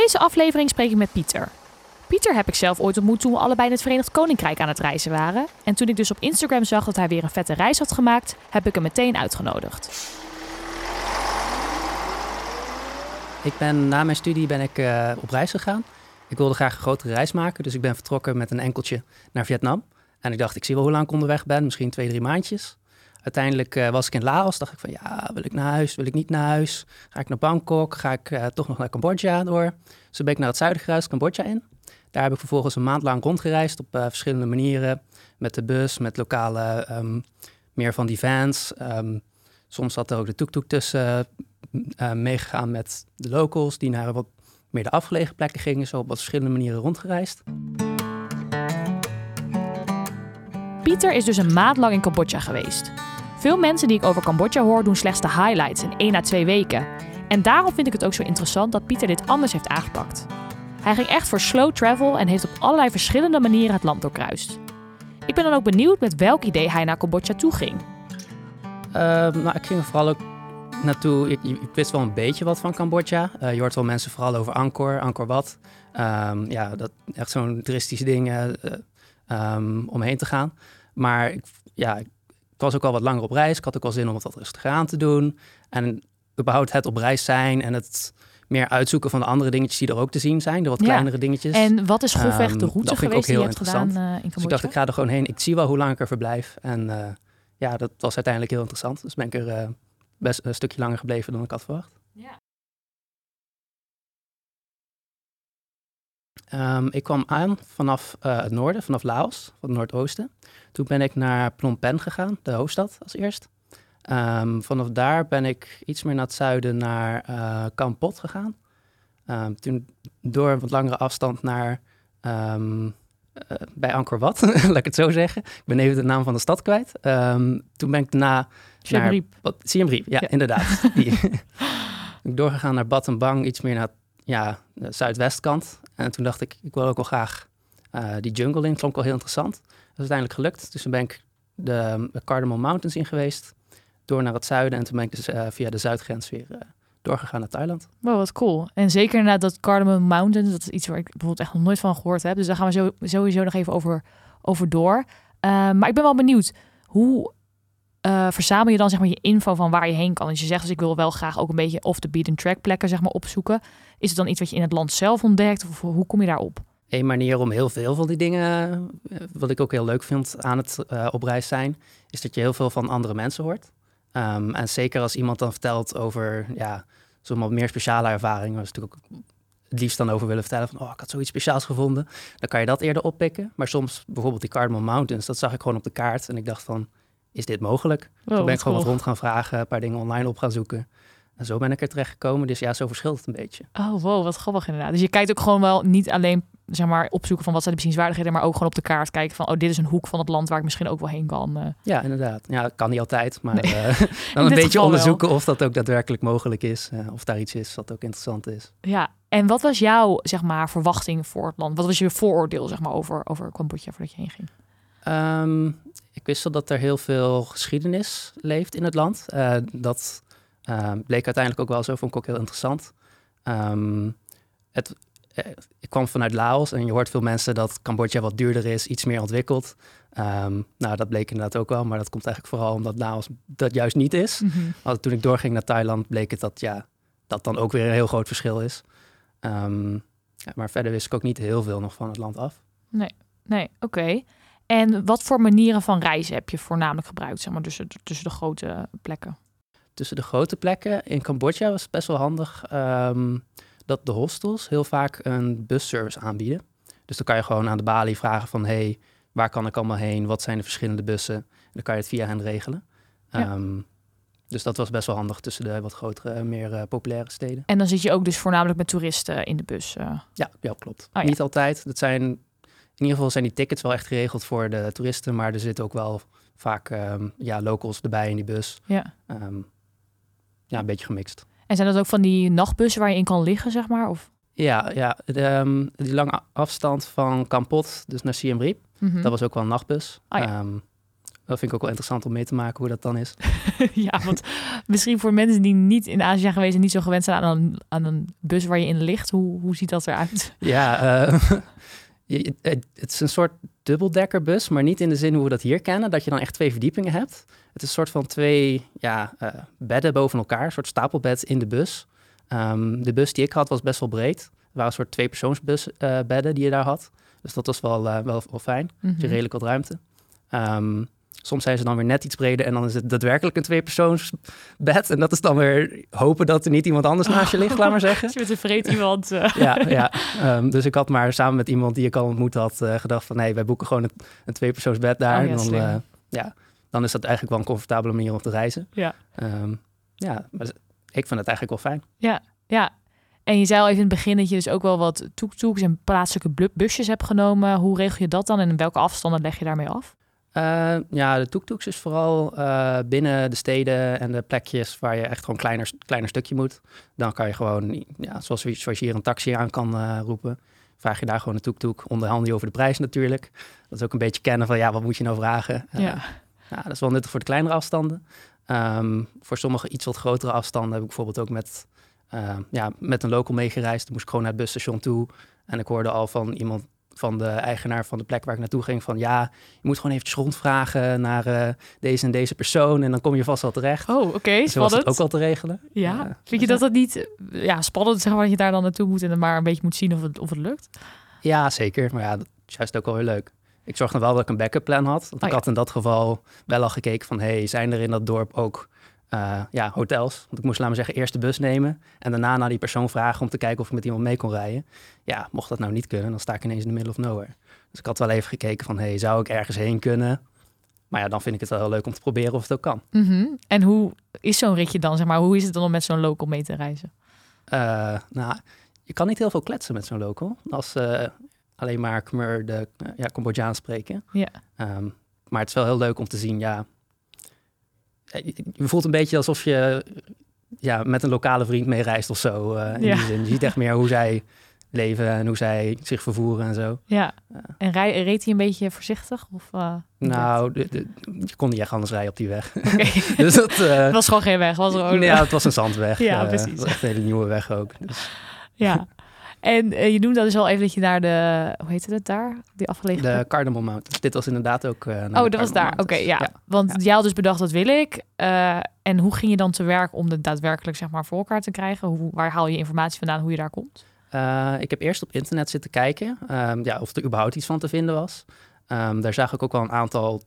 Deze aflevering spreek ik met Pieter. Pieter heb ik zelf ooit ontmoet toen we allebei in het Verenigd Koninkrijk aan het reizen waren. En toen ik dus op Instagram zag dat hij weer een vette reis had gemaakt, heb ik hem meteen uitgenodigd. Ik ben na mijn studie ben ik uh, op reis gegaan. Ik wilde graag een grotere reis maken, dus ik ben vertrokken met een enkeltje naar Vietnam. En ik dacht, ik zie wel hoe lang ik onderweg ben, misschien twee, drie maandjes. Uiteindelijk uh, was ik in Laos, dacht ik van ja, wil ik naar huis, wil ik niet naar huis? Ga ik naar Bangkok, ga ik uh, toch nog naar Cambodja door? Dus ben ik naar het zuiden gereisd, Cambodja in. Daar heb ik vervolgens een maand lang rondgereisd op uh, verschillende manieren. Met de bus, met lokale, um, meer van die vans. Um, soms zat er ook de tuk-tuk tussen meegegaan met de locals die naar wat meer de afgelegen plekken gingen. Zo op wat verschillende manieren rondgereisd. Pieter is dus een maand lang in Cambodja geweest. Veel mensen die ik over Cambodja hoor doen slechts de highlights in één à twee weken. En daarom vind ik het ook zo interessant dat Pieter dit anders heeft aangepakt. Hij ging echt voor slow travel en heeft op allerlei verschillende manieren het land doorkruist. Ik ben dan ook benieuwd met welk idee hij naar Cambodja toe ging. Uh, nou, ik ging vooral ook naartoe. Ik, ik, wist wel een beetje wat van Cambodja. Uh, je hoort wel mensen vooral over Angkor, Angkor Wat. Um, ja, dat echt zo'n toeristisch ding uh, um, om heen te gaan. Maar ik, ja, ik was ook al wat langer op reis. Ik had ook wel zin om wat rustiger aan te doen. En überhaupt het op reis zijn en het meer uitzoeken van de andere dingetjes die er ook te zien zijn. De wat ja. kleinere dingetjes. En wat is grofweg de route um, geweest die je hebt gedaan uh, in Cambodja? Dus ik dacht, ik ga er gewoon heen. Ik zie wel hoe lang ik er verblijf. En uh, ja, dat was uiteindelijk heel interessant. Dus ben ik er uh, best een stukje langer gebleven dan ik had verwacht. Ja. Um, ik kwam aan vanaf uh, het noorden, vanaf Laos, van het noordoosten. Toen ben ik naar Phnom Penh gegaan, de hoofdstad als eerst. Um, vanaf daar ben ik iets meer naar het zuiden naar uh, Kampot gegaan. Um, toen door een wat langere afstand naar uh, bij Angkor Wat, laat ik het zo zeggen. Ik ben even de naam van de stad kwijt. toen ben ik daarna Siem. Reap. Siem Reap, ja, ja. inderdaad. Die, ik doorgegaan naar Battambang, iets meer naar ja, de zuidwestkant. En toen dacht ik, ik wil ook wel graag uh, die jungle in. Klonk wel heel interessant. Dat is uiteindelijk gelukt. Dus toen ben ik de, de Cardamom Mountains in geweest. Door naar het zuiden. En toen ben ik dus uh, via de zuidgrens weer doorgegaan naar Thailand. Wat cool. En zeker inderdaad dat Cardamom Mountains. Dat is iets waar ik bijvoorbeeld echt nog nooit van gehoord heb. Dus daar gaan we zo, sowieso nog even over, over door. maar ik ben wel benieuwd. Hoe uh, verzamel je dan zeg maar je info van waar je heen kan. Dus je zegt dus ik wil wel graag ook een beetje off the beaten track plekken zeg maar opzoeken. Is het dan iets wat je in het land zelf ontdekt of hoe kom je daarop? Een manier om heel veel van die dingen, wat ik ook heel leuk vind aan het uh, op reis zijn, is dat je heel veel van andere mensen hoort. Um, en zeker als iemand dan vertelt over ja, zo'n meer speciale ervaring, waar ze natuurlijk ook het liefst dan over willen vertellen van oh, ik had zoiets speciaals gevonden, dan kan je dat eerder oppikken. Maar soms bijvoorbeeld die Cardamom Mountains, dat zag ik gewoon op de kaart en ik dacht van is dit mogelijk? Oh, Toen ben ik gewoon wat rond gaan vragen, een paar dingen online op gaan zoeken. En zo ben ik er terecht gekomen. Dus ja, zo verschilt het een beetje. Oh, wow, wat grappig inderdaad. Dus je kijkt ook gewoon wel niet alleen zeg maar opzoeken van wat zijn de bezienswaardigheden, maar ook gewoon op de kaart kijken van oh, dit is een hoek van het land waar ik misschien ook wel heen kan. Uh. Ja, inderdaad. Ja, kan niet altijd, maar nee. uh, dan een beetje onderzoeken wel. of dat ook daadwerkelijk mogelijk is, uh, of daar iets is wat ook interessant is. Ja, en wat was jouw zeg maar verwachting voor het land? Wat was je vooroordeel zeg maar over over Cambodja voordat je heen ging? Um, ik wist wel dat er heel veel geschiedenis leeft in het land. Uh, dat uh, bleek uiteindelijk ook wel zo, vond ik ook heel interessant. Um, het, uh, ik kwam vanuit Laos en je hoort veel mensen dat Cambodja wat duurder is, iets meer ontwikkeld. Um, nou, dat bleek inderdaad ook wel, maar dat komt eigenlijk vooral omdat Laos dat juist niet is. Mm -hmm. Toen ik doorging naar Thailand, bleek het dat ja, dat dan ook weer een heel groot verschil is. Um, maar verder wist ik ook niet heel veel nog van het land af. Nee, nee, oké. Okay. En wat voor manieren van reizen heb je voornamelijk gebruikt, zeg maar, tussen, tussen de grote plekken? Tussen de grote plekken in Cambodja was het best wel handig um, dat de hostels heel vaak een busservice aanbieden. Dus dan kan je gewoon aan de balie vragen van, hey, waar kan ik allemaal heen? Wat zijn de verschillende bussen? En dan kan je het via hen regelen. Ja. Um, dus dat was best wel handig tussen de wat grotere, meer uh, populaire steden. En dan zit je ook dus voornamelijk met toeristen in de bus? Uh... Ja, ja, klopt. Oh, ja. Niet altijd. Dat zijn, in ieder geval zijn die tickets wel echt geregeld voor de toeristen, maar er zitten ook wel vaak um, ja, locals erbij in die bus. Ja. Um, ja, een beetje gemixt. En zijn dat ook van die nachtbussen waar je in kan liggen, zeg maar? Of? Ja, ja de, um, die lange afstand van Kampot, dus naar Siem Reap, mm dat was ook wel een nachtbus. Ja. um, dat vind ik ook wel interessant om mee te maken hoe dat dan is. ja, want misschien voor mensen die niet in Azië geweest en niet zo gewend zijn aan een, aan een bus waar je in ligt, hoe, hoe ziet dat eruit? Ja, uh, het is een soort dubbeldekkerbus, maar niet in de zin hoe we dat hier kennen, dat je dan echt twee verdiepingen hebt. Het is een soort van twee ja, uh, bedden boven elkaar, een soort stapelbed in de bus. Um, de bus die ik had was best wel breed. Er waren een soort tweepersoonsbedden uh, die je daar had. Dus dat was wel, uh, wel, wel fijn. Mm -hmm. Je redelijk wat ruimte. Um, soms zijn ze dan weer net iets breder en dan is het daadwerkelijk een tweepersoonsbed. En dat is dan weer hopen dat er niet iemand anders naast je ligt, laat maar zeggen. je bent een vreed iemand. Uh. ja, ja. Um, dus ik had maar samen met iemand die ik al ontmoet had uh, gedacht van... nee, wij boeken gewoon een, een tweepersoonsbed daar. Oh, ja, en dan, uh, ja, dan is dat eigenlijk wel een comfortabele manier om te reizen. Ja. Um, ja, maar ik vind het eigenlijk wel fijn. Ja, ja. En je zei al even in het begin dat je dus ook wel wat toektoeks en plaatselijke busjes hebt genomen. Hoe regel je dat dan en in welke afstanden leg je daarmee af? Uh, ja, de toektoeks is vooral uh, binnen de steden en de plekjes waar je echt gewoon een kleiner, kleiner stukje moet. Dan kan je gewoon, ja, zoals, zoals je hier een taxi aan kan uh, roepen, vraag je daar gewoon een toektoek. Onderhandel je over de prijs natuurlijk. Dat is ook een beetje kennen van, ja, wat moet je nou vragen? Ja. ja dat is wel nuttig voor de kleinere afstanden. Um, voor sommige iets wat grotere afstanden heb ik bijvoorbeeld ook met, ja, met een local meegereisd. Dan moest ik gewoon naar het busstation toe. En ik hoorde al van iemand van de eigenaar van de plek waar ik naartoe ging van ja, je moet gewoon eventjes rondvragen naar uh, deze en deze persoon en dan kom je vast wel terecht. Oh, oké, okay, Zo was het ook wel te regelen. Ja, vind je dat dat niet ja, spannend zeg maar dat je daar dan naartoe moet en dan maar een beetje moet zien of het, of het lukt? Ja, zeker. Maar ja, dat is juist ook wel heel leuk. Ik zorgde wel dat ik een backup plan had. Want oh, ik ja. had in dat geval wel al gekeken van hey, zijn er in dat dorp ook uh, ja, hotels. Want ik moest, laten we zeggen, eerst de bus nemen en daarna naar die persoon vragen om te kijken of ik met iemand mee kon rijden. Ja, mocht dat nou niet kunnen, dan sta ik ineens in de middle of nowhere. Dus ik had wel even gekeken van, hey, zou ik ergens heen kunnen? Maar ja, dan vind ik het wel heel leuk om te proberen of het ook kan. Mm -hmm. En hoe is zo'n ritje dan, zeg maar, hoe is het dan om met zo'n local mee te reizen? Uh, nou, je kan niet heel veel kletsen met zo'n local. Als uh, alleen maar Khmer de ja, Cambodjaan spreken. Ja. Um, maar het is wel heel leuk om te zien, ja, je voelt een beetje alsof je ja, met een lokale vriend mee reist of zo. Uh, in ja. die zin. Je ziet echt meer hoe zij leven en hoe zij zich vervoeren en zo. Ja. En rij, reed hij een beetje voorzichtig? Of, uh, nou, de, de, je kon niet echt anders rijden op die weg. Okay. dus dat het was gewoon geen weg. Was er ook ja, het was een zandweg. ja, precies. Het was echt een hele nieuwe weg ook. Dus. Ja. En uh, je noemde dat dus al even dat je naar de, hoe heette het daar? Die afgelegen De Cardamom Mountains. Dit was inderdaad ook uh, Oh, dat was daar. Oké, okay, ja. ja. Want ja. jij had dus bedacht, dat wil ik. Uh, en hoe ging je dan te werk om het daadwerkelijk zeg maar voor elkaar te krijgen? Hoe, waar haal je informatie vandaan hoe je daar komt? ik heb eerst op internet zitten kijken um, ja, of er überhaupt iets van te vinden was. Um, daar zag ik ook wel een aantal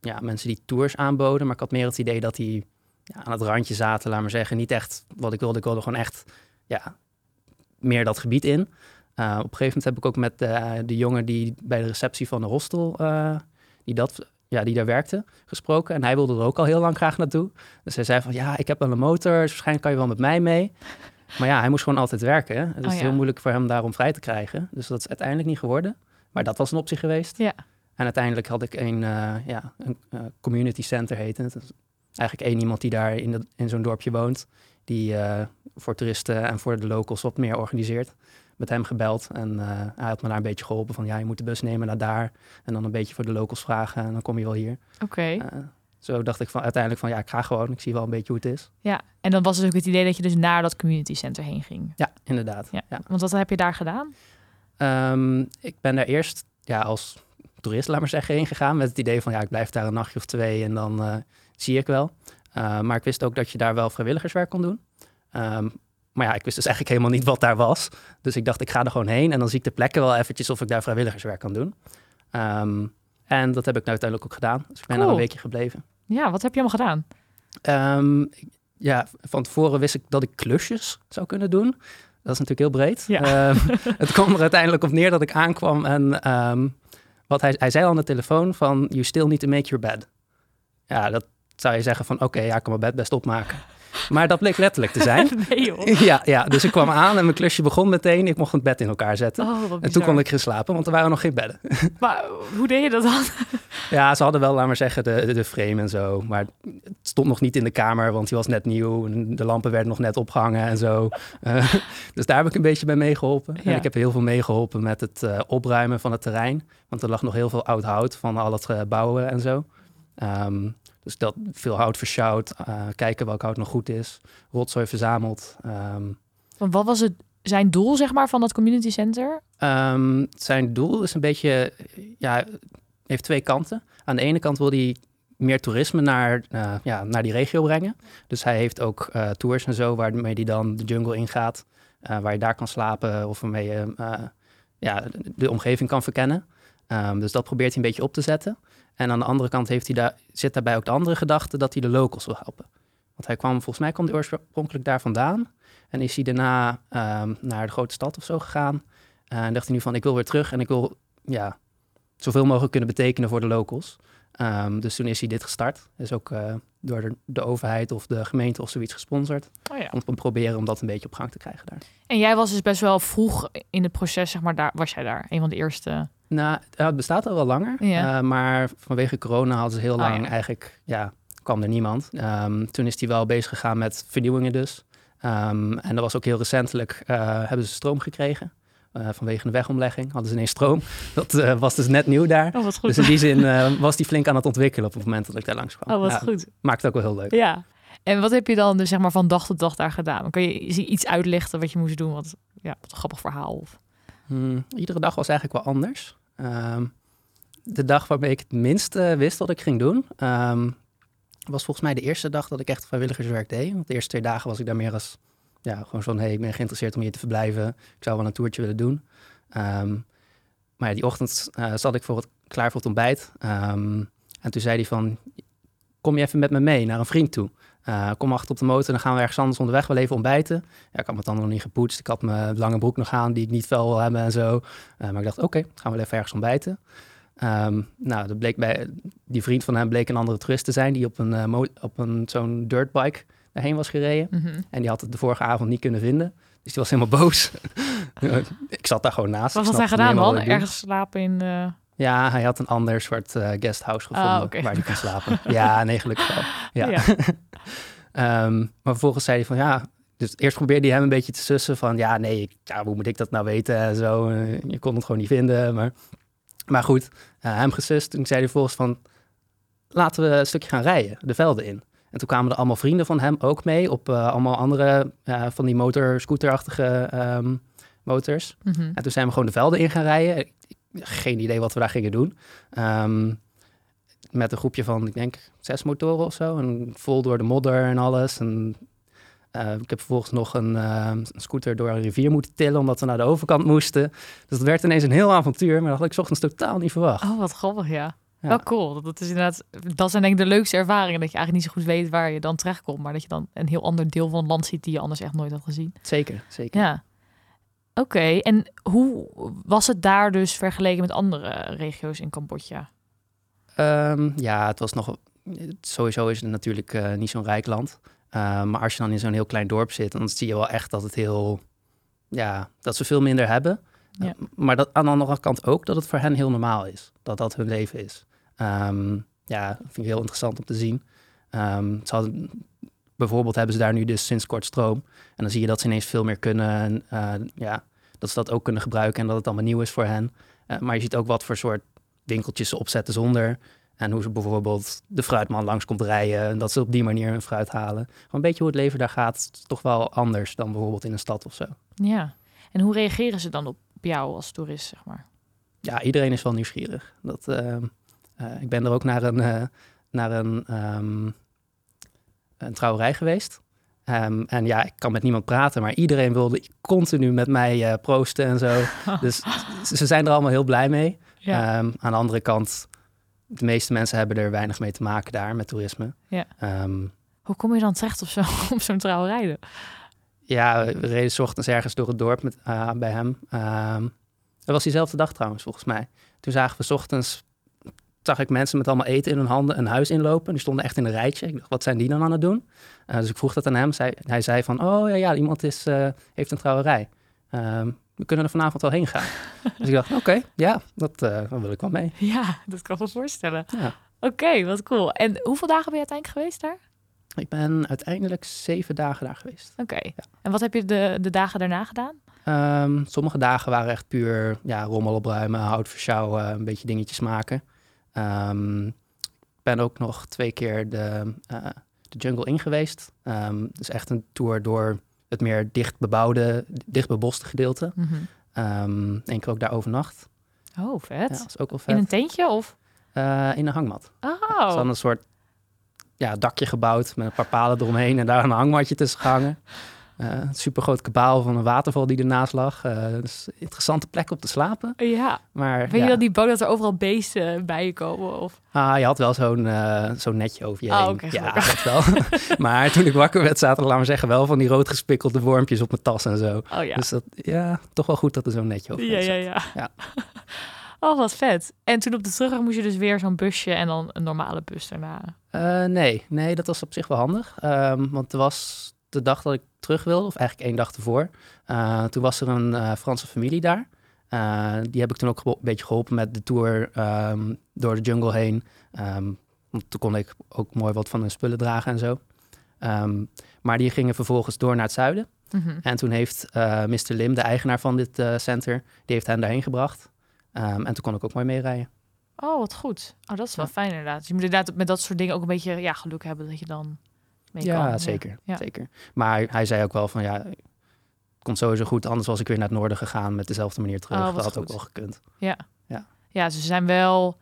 ja, mensen die tours aanboden. Maar ik had meer het idee dat die ja, aan het randje zaten, laat maar zeggen. Niet echt wat ik wilde. Ik wilde gewoon echt ja, meer dat gebied in. Uh, op een gegeven moment heb ik ook met uh, de jongen die bij de receptie van de hostel, uh, die, dat, ja, die daar werkte, gesproken. En hij wilde er ook al heel lang graag naartoe. Dus hij zei van, ja, ik heb wel een motor, dus waarschijnlijk kan je wel met mij mee. Maar ja, hij moest gewoon altijd werken. Het is oh, ja. heel moeilijk voor hem daarom vrij te krijgen. Dus dat is uiteindelijk niet geworden. Maar dat was een optie geweest. Ja. En uiteindelijk had ik een, ja, een community center heette het. Eigenlijk één iemand die daar in, de, in zo'n dorpje woont die uh, voor toeristen en voor de locals wat meer organiseert. Met hem gebeld en uh, hij had me daar een beetje geholpen van ja, je moet de bus nemen naar daar en dan een beetje voor de locals vragen en dan kom je wel hier. Oké. Okay. Uh, zo dacht ik van uiteindelijk van ja, ik ga gewoon, ik zie wel een beetje hoe het is. Ja, en dan was dus ook het idee dat je dus naar dat community center heen ging. Ja, inderdaad. Ja. ja. Want wat heb je daar gedaan? Um, ik ben daar eerst ja, als toerist, laat maar zeggen, heen gegaan met het idee van ja, ik blijf daar een nachtje of twee en dan zie ik wel. Uh, maar ik wist ook dat je daar wel vrijwilligerswerk kon doen. Um, maar ja, ik wist dus eigenlijk helemaal niet wat daar was. Dus ik dacht, ik ga er gewoon heen en dan zie ik de plekken wel eventjes of ik daar vrijwilligerswerk kan doen. Um, en dat heb ik nou uiteindelijk ook gedaan. Dus ik ben cool. daar een weekje gebleven. Ja, wat heb je allemaal gedaan? Um, ja, van tevoren wist ik dat ik klusjes zou kunnen doen. Dat is natuurlijk heel breed. Ja. Um, het kwam er uiteindelijk op neer dat ik aankwam en um, wat hij, hij zei al aan de telefoon van you still need to make your bed. Ja, dat, zou je zeggen van oké, ja, ik kan mijn bed best opmaken. Maar dat bleek letterlijk te zijn. nee joh. ja, ja, dus ik kwam aan en mijn klusje begon meteen. Ik mocht het bed in elkaar zetten. Oh, en toen kon ik gaan slapen, want er waren nog geen bedden. Maar hoe deed je dat dan? Ja, ze hadden wel, laat maar zeggen, de, de, de frame en zo. Maar het stond nog niet in de kamer, want die was net nieuw. En de lampen werden nog net opgehangen en zo. Eh, dus daar heb ik een beetje bij meegeholpen. Ja. En ik heb heel veel meegeholpen met het eh, opruimen van het terrein. Want er lag nog heel veel oud hout van al het eh, bouwen en zo. Ehm, dus dat veel hout versjouwd, eh, kijken welk hout nog goed is. Rotzooi verzameld. Want wat was het, zijn doel zeg maar van dat community center? Ehm, zijn doel is een beetje, ja, heeft twee kanten. Aan de ene kant wil hij meer toerisme naar, eh, ja, naar die regio brengen. Dus hij heeft ook eh, tours en zo, waarmee hij dan de jungle ingaat. eh, waar je daar kan slapen of waarmee je ja, de omgeving kan verkennen. Ehm, dus dat probeert hij een beetje op te zetten. En aan de andere kant heeft hij daar, zit daarbij ook de andere gedachte dat hij de locals wil helpen. Want hij kwam, volgens mij kwam hij oorspronkelijk daar vandaan. En is hij daarna ehm, naar de grote stad of zo gegaan. Eh, en dacht hij nu van, ik wil weer terug en ik wil ja, zoveel mogelijk kunnen betekenen voor de locals. Ehm, dus toen is hij dit gestart. Is ook eh, door de, de overheid of de gemeente of zoiets gesponsord. Oh ja. Om te proberen om dat een beetje op gang te krijgen daar. En jij was dus best wel vroeg in het proces, zeg maar, daar was jij daar, een van de eerste. Nou, het bestaat al wel langer. Ja. eh, maar vanwege corona hadden ze heel Oh, lang ja. eigenlijk, ja, kwam er niemand. Ehm, toen is hij wel bezig gegaan met vernieuwingen dus. Ehm, en dat was ook heel recentelijk, eh, hebben ze stroom gekregen. Eh, vanwege de wegomlegging hadden ze ineens stroom. Dat was dus net nieuw daar. Oh. Dus in die zin was die flink aan het ontwikkelen op het moment dat ik daar langs kwam. oh, wat Ja, goed. Maakt het ook wel heel leuk. Ja. En wat heb je dan dus zeg maar van dag tot dag daar gedaan? Kan je iets uitlichten wat je moest doen? Wat, ja, wat een grappig verhaal. Of... Hmm, iedere dag was eigenlijk wel anders. Ehm, de dag waarmee ik het minste wist wat ik ging doen, ehm, was volgens mij de eerste dag dat ik echt vrijwilligerswerk deed. Want de eerste twee dagen was ik daar meer als, ja, gewoon van, hey, ik ben geïnteresseerd om hier te verblijven. Ik zou wel een toertje willen doen. Ehm, maar ja, die ochtend eh, zat ik voor het, klaar voor het ontbijt. En toen zei hij van, kom je even met me mee naar een vriend toe. Eh, kom achter op de motor, dan gaan we ergens anders onderweg wel even ontbijten. Ja, ik had mijn tanden nog niet gepoetst. Ik had mijn lange broek nog aan, die ik niet fel wil hebben en zo. Eh, maar ik dacht, oké, gaan we wel even ergens ontbijten. Ehm, nou, dat bleek bij, die vriend van hem bleek een andere toerist te zijn... die op een, eh, op een zo'n dirtbike daarheen was gereden. Mhm. En die had het de vorige avond niet kunnen vinden. Dus die was helemaal boos. ik zat daar gewoon naast. Wat had hij gedaan dan? Ergens slapen in... Ja, hij had een ander soort eh, guesthouse gevonden Ah, oké. waar hij kon slapen. ja, nee, gelukkig wel. Ja. Ja. Ehm, maar vervolgens zei hij van ja. Dus eerst probeerde hij hem een beetje te sussen van ja, nee, ik- ja, hoe moet ik dat nou weten en zo. Eh, je kon het gewoon niet vinden. Maar, maar goed, hem gesust. Toen zei hij vervolgens van laten we een stukje gaan rijden, de velden in. En toen kwamen er allemaal vrienden van hem ook mee op eh, allemaal andere van die motor, scooterachtige ehm, motors. Mhm. En toen zijn we gewoon de velden in gaan rijden. Geen idee wat we daar gingen doen. Ehm, met een groepje van, ik denk, zes motoren of zo. En vol door de modder en alles. En eh, ik heb vervolgens nog een, eh, een scooter door een rivier moeten tillen... omdat we naar de overkant moesten. Dus het werd ineens een heel avontuur. Maar dat had ik ochtends totaal niet verwacht. Oh, wat grappig, ja. Ja. Wel cool. Dat is inderdaad, dat zijn denk ik de leukste ervaringen. Dat je eigenlijk niet zo goed weet waar je dan terechtkomt. Maar dat je dan een heel ander deel van het land ziet die je anders echt nooit had gezien. Zeker, zeker. Ja. Oké, en hoe was het daar dus vergeleken met andere regio's in Cambodja? Ehm, ja, het was nog. Sowieso is het natuurlijk eh, niet zo'n rijk land. Ehm, maar als je dan in zo'n heel klein dorp zit, dan zie je wel echt dat het heel. Ja, dat ze veel minder hebben. Ja. Eh, maar dat aan de andere kant ook dat het voor hen heel normaal is. Dat dat hun leven is. Ehm, ja, dat vind ik heel interessant om te zien. Ehm, ze hadden, bijvoorbeeld hebben ze daar nu dus sinds kort stroom. En dan zie je dat ze ineens veel meer kunnen. En, eh, ja, dat ze dat ook kunnen gebruiken en dat het allemaal nieuw is voor hen. Eh, maar je ziet ook wat voor soort winkeltjes ze opzetten zonder. En hoe ze bijvoorbeeld de fruitman langs komt rijden. En dat ze op die manier hun fruit halen. Gewoon een beetje hoe het leven daar gaat. toch wel anders dan bijvoorbeeld in een stad of zo. Ja. En hoe reageren ze dan op jou als toerist, zeg maar? Ja, iedereen is wel nieuwsgierig. Dat, ehm, eh, ik ben er ook naar een, naar een, ehm, een trouwerij geweest. Ehm, en ja, ik kan met niemand praten, maar iedereen wilde continu met mij eh, proosten en zo. dus ze zijn er allemaal heel blij mee. Ja. Ehm, aan de andere kant, de meeste mensen hebben er weinig mee te maken daar met toerisme. Ja. Ehm, Hoe kom je dan terecht op zo'n op zo'n trouwerij? ja, we reden 's ochtends ergens door het dorp met, eh, bij hem. Dat was diezelfde dag trouwens, volgens mij. Toen zagen we 's ochtends zag ik mensen met allemaal eten in hun handen een huis inlopen. Die stonden echt in een rijtje. Ik dacht, wat zijn die dan aan het doen? Uh, dus ik vroeg dat aan hem. Zij, hij zei van, oh ja, ja iemand is, uh, heeft een trouwerij. Ehm, we kunnen er vanavond wel heen gaan. dus ik dacht, oké, ja, dat, uh, wil ik wel mee. Ja, dat kan ik me voorstellen. Ja. Oké, wat cool. En hoeveel dagen ben je uiteindelijk geweest daar? Ik ben uiteindelijk zeven dagen daar geweest. Oké. Ja. En wat heb je de, de dagen daarna gedaan? Um, sommige dagen waren echt puur ja, rommel opruimen, hout versjouwen, een beetje dingetjes maken. Um, ik ben ook nog twee keer de, uh, de jungle in geweest. Um, dus echt een tour door het meer dicht bebouwde, dicht beboste gedeelte. Mm -hmm. Eén keer ook daar overnacht. Oh, vet. Ja, is ook wel vet. In een tentje of? Uh, in een hangmat. Oh. Dus dan een soort ja, dakje gebouwd met een paar palen eromheen en daar een hangmatje tussen gehangen. Uh, een supergroot kabaal van een waterval die ernaast lag. Uh, dus interessante plek op te slapen. Ja. Maar, Weet ja. je dat die boot dat er overal beesten bij je komen? Of? Ah, je had wel zo'n uh, zo'n netje over je oh, heen. Okay, ja, dat wel. maar toen ik wakker werd, zaten er, laten we zeggen, wel van die rood gespikkelde wormpjes op mijn tas en zo. Oh, ja. Dus dat, ja, toch wel goed dat er zo'n netje over ja, ja, ja, ja. Oh, wat vet. En toen op de terugweg moest je dus weer zo'n busje en dan een normale bus daarna? Nee, nee, dat was op zich wel handig. Um, want er was de dag dat ik terug wilde, of eigenlijk één dag ervoor. Uh, toen was er een uh, Franse familie daar. Uh, die heb ik toen ook een beetje geholpen met de tour um, door de jungle heen. Um, want toen kon ik ook mooi wat van hun spullen dragen en zo. Um, maar die gingen vervolgens door naar het zuiden. Mhm. Mm -hmm. En toen heeft Mr. Lim, de eigenaar van dit center, die heeft hen daarheen gebracht. en toen kon ik ook mooi meerijden. Oh, wat goed. Oh, dat is wel ja. fijn inderdaad. Dus je moet inderdaad met dat soort dingen ook een beetje ja, geluk hebben dat je dan mee ja, kan. Zeker, ja. zeker. Maar hij zei ook wel van ja, het komt sowieso goed. Anders was ik weer naar het noorden gegaan met dezelfde manier terug. Oh, dat had goed. ook wel gekund. Ja. Ja. Ja, ze zijn wel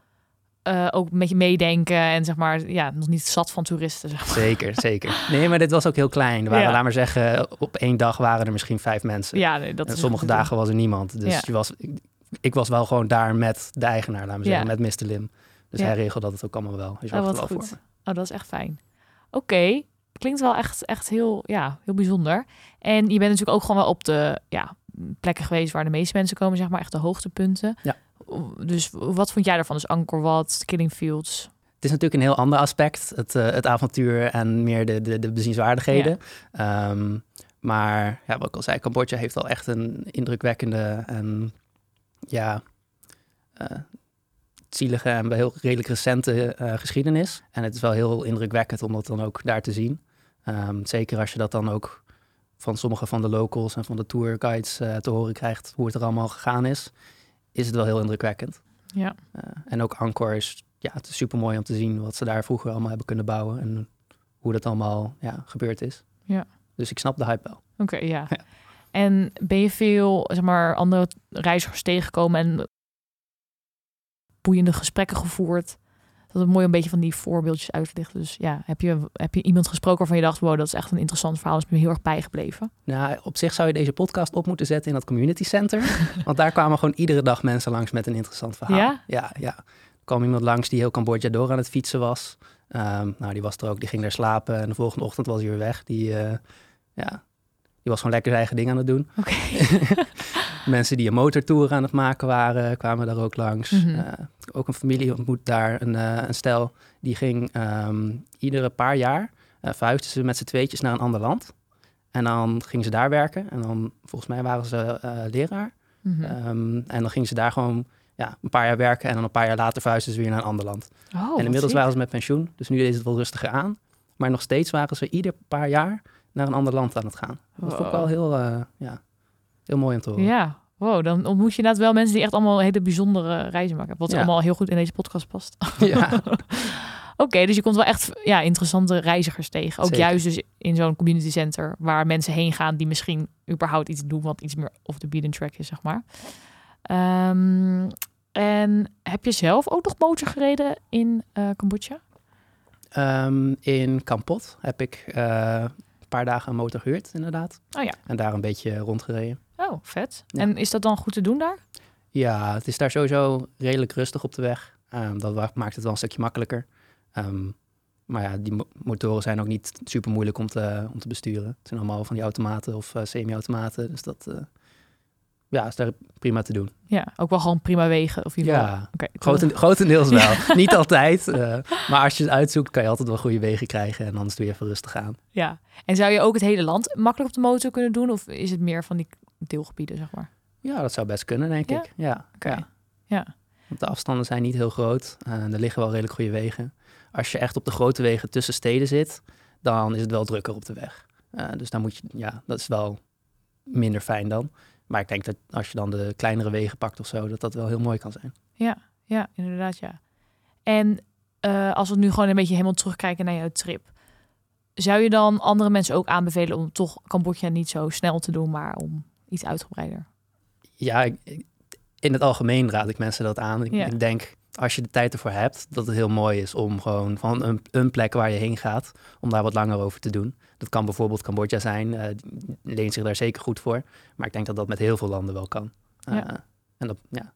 uh, ook met je meedenken en zeg maar, ja, nog niet zat van toeristen. Zeg maar. Zeker, zeker. Nee, maar dit was ook heel klein. Er waren, ja. laat maar zeggen, op één dag waren er misschien vijf mensen. Ja, nee, dat en is sommige dagen was er niemand. Dus Ja. je was, ik, ik was wel gewoon daar met de eigenaar, laat maar zeggen, Ja. met Mr. Lim. Dus hij regelde dat ook allemaal wel. Dus je Oh, wat goed. voor. Oh, dat is echt fijn. Oké, klinkt wel echt, echt heel, ja, heel bijzonder. En je bent natuurlijk ook gewoon wel op de ja, plekken geweest waar de meeste mensen komen, zeg maar, echt de hoogtepunten. Ja. Dus wat vond jij daarvan? Dus Angkor Wat, Killing Fields. Het is natuurlijk een heel ander aspect, het, eh, het avontuur en meer de, de, de bezienswaardigheden. Ehm, maar ja, wat ik al zei, Cambodja heeft al echt een indrukwekkende en ja, eh, zielige en wel heel redelijk recente eh, geschiedenis. En het is wel heel indrukwekkend om dat dan ook daar te zien. Ehm, zeker als je dat dan ook van sommige van de locals en van de tourguides eh, te horen krijgt hoe het er allemaal gegaan is, is het wel heel indrukwekkend. Ja. Uh, en ook Angkor is, ja, het is super mooi om te zien wat ze daar vroeger allemaal hebben kunnen bouwen en hoe dat allemaal ja, gebeurd is. Ja. Dus ik snap de hype wel. Oké, ja. Ja. En ben je veel, zeg maar, andere reizigers tegengekomen en boeiende gesprekken gevoerd? Dat is mooi een beetje van die voorbeeldjes uit te lichten. Dus ja, heb je, heb je iemand gesproken waarvan je dacht, wow, dat is echt een interessant verhaal. Dat is me heel erg bijgebleven. Nou, op zich zou je deze podcast op moeten zetten in dat community center. want daar kwamen gewoon iedere dag mensen langs met een interessant verhaal. Ja? Ja, ja. Er kwam iemand langs die heel Cambodja door aan het fietsen was. Ehm, nou, die was er ook, die ging daar slapen en de volgende ochtend was hij weer weg. Die, uh, ja, die was gewoon lekker zijn eigen ding aan het doen. Oké. Mensen die een motortour aan het maken waren, kwamen daar ook langs. Mhm. Uh, ook een familie ontmoet daar, een, uh, een stel. Die ging um, iedere paar jaar, uh, verhuisden ze met z'n tweetjes naar een ander land. En dan gingen ze daar werken. En dan, volgens mij waren ze leraar. Mhm. Um, en dan gingen ze daar gewoon ja, een paar jaar werken. En dan een paar jaar later verhuisden ze weer naar een ander land. Oh, en inmiddels waren ze met pensioen. Dus nu is het wel rustiger aan. Maar nog steeds waren ze ieder paar jaar naar een ander land aan het gaan. Dat Wow. vond ik wel heel, uh, ja, heel mooi om te horen. Ja, wow, dan ontmoet je inderdaad wel mensen die echt allemaal hele bijzondere reizen maken. Wat Ja. allemaal heel goed in deze podcast past. Ja, Oké, dus je komt wel echt ja, interessante reizigers tegen. Ook Zeker. juist dus in zo'n community center waar mensen heen gaan die misschien überhaupt iets doen wat iets meer off the beaten track is, zeg maar. Ehm, en heb je zelf ook nog motor gereden in eh, Cambodja? um, in Kampot heb ik uh, een paar dagen een motor gehuurd, inderdaad. Oh ja. En daar een beetje rondgereden. Oh, vet. Ja. En is dat dan goed te doen daar? Ja, het is daar sowieso redelijk rustig op de weg. Um, dat maakt het wel een stukje makkelijker. Um, maar ja, die mo- motoren zijn ook niet super moeilijk om te, om te besturen. Het zijn allemaal van die automaten of uh, semi-automaten. Dus dat uh, ja, is daar prima te doen. Ja, ook wel gewoon prima wegen. Of in ieder geval. Ja, Groten, grotendeels wel. Niet altijd. eh, maar als je het uitzoekt, kan je altijd wel goede wegen krijgen. En anders doe je even rustig aan. Ja. En zou je ook het hele land makkelijk op de motor kunnen doen? Of is het meer van die deelgebieden, zeg maar? Ja, dat zou best kunnen, denk Ja? ik. Ja, Oké. ja. Ja. Want de afstanden zijn niet heel groot. Eh, er liggen wel redelijk goede wegen. Als je echt op de grote wegen tussen steden zit, dan is het wel drukker op de weg. Eh, dus dan moet je, ja, dat is wel minder fijn dan. Maar ik denk dat als je dan de kleinere wegen pakt of zo, dat dat wel heel mooi kan zijn. Ja, inderdaad, ja. En eh, als we nu gewoon een beetje helemaal terugkijken naar jouw trip. Zou je dan andere mensen ook aanbevelen om toch Cambodja niet zo snel te doen, maar om iets uitgebreider? Ja, ik- in het algemeen raad ik mensen dat aan. Ik, Ja. ik denk, als je de tijd ervoor hebt, dat het heel mooi is om gewoon van een, een plek waar je heen gaat, om daar wat langer over te doen. Dat kan bijvoorbeeld Cambodja zijn, die leent zich daar zeker goed voor. Maar ik denk dat dat met heel veel landen wel kan. Eh, Ja. En dat ja,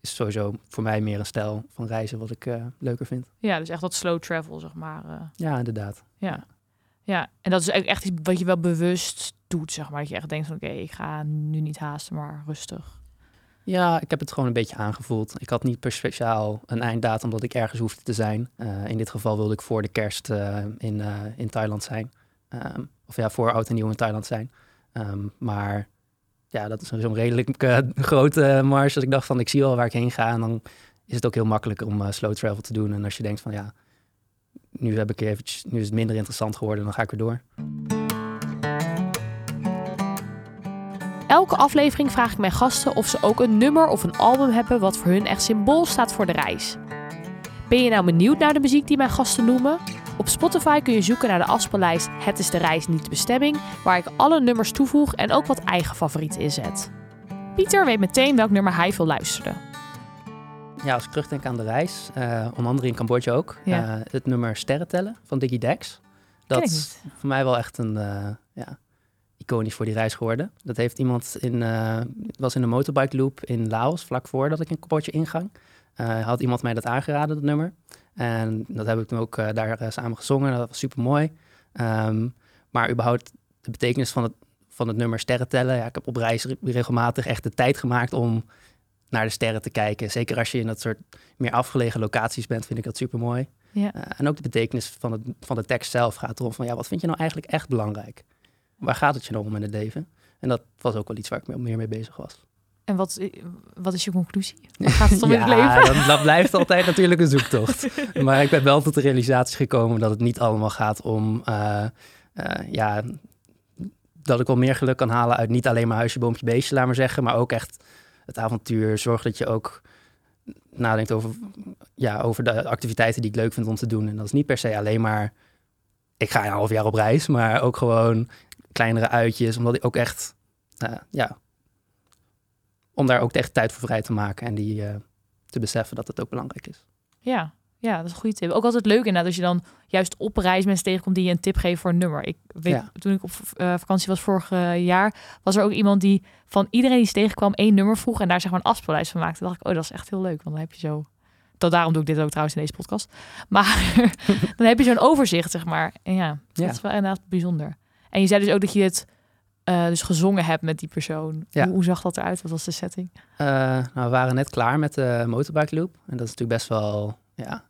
is sowieso voor mij meer een stijl van reizen wat ik eh, leuker vind. Ja, dus echt wat slow travel, zeg maar. Ja, inderdaad. ja. Ja, en dat is echt iets wat je wel bewust doet, zeg maar. Dat je echt denkt van, oké, ik ga nu niet haasten, maar rustig. Ja, ik heb het gewoon een beetje aangevoeld. Ik had niet per speciaal een einddatum dat ik ergens hoefde te zijn. Eh, in dit geval wilde ik voor de kerst eh, in, eh, in Thailand zijn. Ehm, of ja, voor oud en nieuw in Thailand zijn. Ehm, maar ja, dat is zo'n redelijk grote marge. Dat ik dacht van, ik zie wel waar ik heen ga. En dan is het ook heel makkelijk om slow travel te doen. En als je denkt van, ja, nu, heb ik eventjes, nu is het minder interessant geworden, dan ga ik weer door. Elke aflevering vraag ik mijn gasten of ze ook een nummer of een album hebben wat voor hun echt symbool staat voor de reis. Ben je nou benieuwd naar de muziek die mijn gasten noemen? Op Spotify kun je zoeken naar de afspeellijst Het is de reis, niet de bestemming, waar ik alle nummers toevoeg en ook wat eigen favorieten inzet. Pieter weet meteen welk nummer hij wil luisteren. Ja, als ik terugdenk aan de reis, eh onder andere in Cambodja ook, Ja. eh, het nummer Sterren tellen van Diggy Dex. Dat is voor mij wel echt een eh, ja, iconisch voor die reis geworden. Dat heeft iemand in, was in een motorbike loop in Laos, vlak voordat ik in Cambodja ingang. Had iemand mij dat aangeraden, dat nummer. En dat heb ik toen ook daar samen gezongen. Dat was super mooi. maar überhaupt de betekenis van het, van het nummer sterren tellen. Ja, ik heb op reis re- regelmatig echt de tijd gemaakt om naar de sterren te kijken. Zeker als je in dat soort meer afgelegen locaties bent, vind ik dat super mooi. Ja. en ook de betekenis van, het, van de tekst zelf gaat erom van ja, wat vind je nou eigenlijk echt belangrijk? Waar gaat het je nou om in het leven? En dat was ook wel iets waar ik me- meer mee bezig was. En wat, wat is je conclusie? Waar gaat het om in het leven? Dat, dat blijft altijd natuurlijk een zoektocht. Maar ik ben wel tot de realisatie gekomen dat het niet allemaal gaat om... eh, eh, ja, dat ik wel meer geluk kan halen uit niet alleen maar huisje, boompje, beestje, laat maar zeggen. Maar ook echt het avontuur. Zorg dat je ook nadenkt over, ja, over de activiteiten die ik leuk vind om te doen. En dat is niet per se alleen maar... Ik ga een half jaar op reis, maar ook gewoon kleinere uitjes. Omdat ik ook echt... eh, ja, om daar ook echt tijd voor vrij te maken en die eh, te beseffen dat het ook belangrijk is. Ja, ja, dat is een goede tip. Ook altijd leuk inderdaad als je dan juist op reis mensen tegenkomt die je een tip geven voor een nummer. Ik weet, Ja. toen ik op eh, vakantie was vorig eh, jaar, was er ook iemand die van iedereen die ze tegenkwam één nummer vroeg en daar zeg maar een afspeellijst van maakte. Dacht ik, oh, dat is echt heel leuk, want dan heb je zo... Dat, daarom doe ik dit ook trouwens in deze podcast. Maar dan heb je zo'n overzicht, zeg maar. En ja, dat Ja. is wel inderdaad bijzonder. En je zei dus ook dat je het eh, dus gezongen hebt met die persoon. Ja. Hoe, hoe zag dat eruit? Wat was de setting? Nou, we waren net klaar met de motorbike loop. En dat is natuurlijk best wel ja,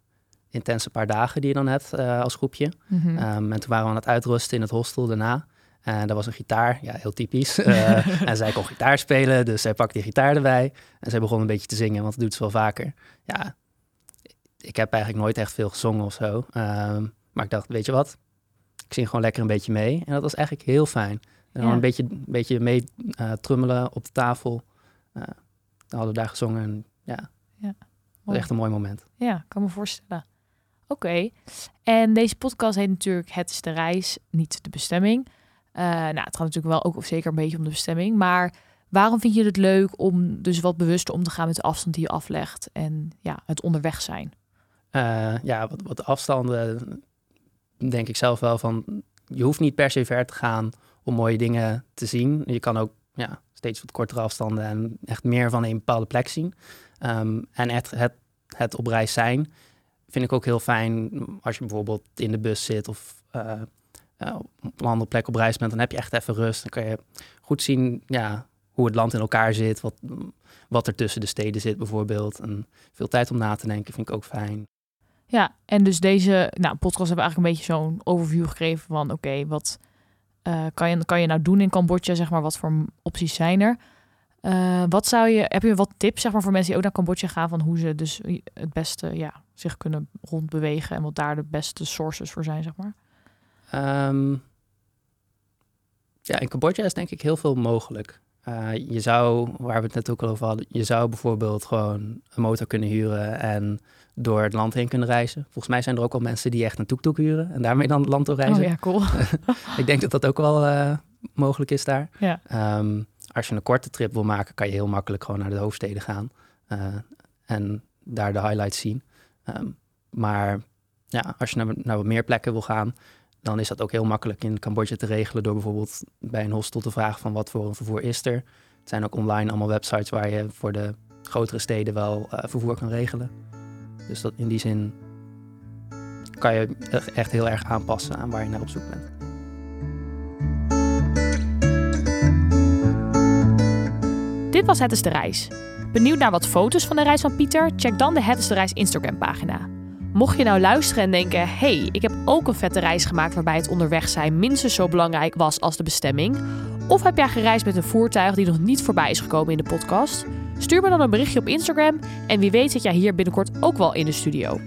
intense paar dagen die je dan hebt eh, als groepje. Mhm. Ehm, en toen waren we aan het uitrusten in het hostel daarna. En daar was een gitaar, ja, heel typisch. Eh, en zij kon gitaar spelen, dus zij pakte die gitaar erbij. En zij begon een beetje te zingen, want dat doet ze wel vaker. Ja, ik heb eigenlijk nooit echt veel gezongen of zo. Ehm, maar ik dacht, weet je wat? Ik zing gewoon lekker een beetje mee. En dat was eigenlijk heel fijn. En dan Ja. een beetje, een beetje mee eh, trummelen op de tafel. Eh, dan hadden we daar gezongen. En ja, dat was echt een mooi moment. Ja, kan me voorstellen. Oké. En deze podcast heet natuurlijk Het is de reis, niet de bestemming. Eh, nou, het gaat natuurlijk wel ook zeker een beetje om de bestemming. Maar waarom vind je het leuk om dus wat bewuster om te gaan met de afstand die je aflegt en ja, het onderweg zijn? Eh, ja, wat, wat afstanden denk ik zelf wel van... Je hoeft niet per se ver te gaan om mooie dingen te zien. Je kan ook ja, steeds wat kortere afstanden en echt meer van een bepaalde plek zien. Ehm, en het, het, het op reis zijn vind ik ook heel fijn als je bijvoorbeeld in de bus zit of eh, eh, op een andere plek op reis bent. Dan heb je echt even rust. Dan kan je goed zien ja, hoe het land in elkaar zit, wat, wat er tussen de steden zit bijvoorbeeld. En veel tijd om na te denken vind ik ook fijn. Ja, en dus deze nou, podcast hebben we eigenlijk een beetje zo'n overview gegeven van oké, wat uh, kan, je, kan je nou doen in Cambodja, zeg maar, wat voor opties zijn er? Uh, wat zou je, heb je wat tips zeg maar, voor mensen die ook naar Cambodja gaan van hoe ze dus het beste ja, zich kunnen rondbewegen en wat daar de beste sources voor zijn, zeg maar? Um, ja, in Cambodja is denk ik heel veel mogelijk. Uh, je zou, waar we het net ook al over hadden, je zou bijvoorbeeld gewoon een motor kunnen huren en door het land heen kunnen reizen. Volgens mij zijn er ook al mensen die echt een tuk-tuk huren en daarmee dan het land door reizen. Oh ja, cool. ik denk dat dat ook wel uh, mogelijk is daar. Ja. Um, als je een korte trip wil maken, kan je heel makkelijk gewoon naar de hoofdsteden gaan uh, en daar de highlights zien. Um, maar ja, als je naar, naar wat meer plekken wil gaan, dan is dat ook heel makkelijk in Cambodja te regelen door bijvoorbeeld bij een hostel te vragen van wat voor een vervoer is er. Het zijn ook online allemaal websites waar je voor de grotere steden wel uh, vervoer kan regelen. Dus dat in die zin kan je echt heel erg aanpassen aan waar je naar op zoek bent. Dit was Het is de Reis. Benieuwd naar wat foto's van de reis van Pieter? Check dan de Het is de Reis Instagram pagina. Mocht je nou luisteren en denken: hey, ik heb ook een vette reis gemaakt waarbij het onderweg zijn minstens zo belangrijk was als de bestemming. Of heb jij gereisd met een voertuig die nog niet voorbij is gekomen in de podcast? Stuur me dan een berichtje op Instagram en wie weet zit jij hier binnenkort ook wel in de studio.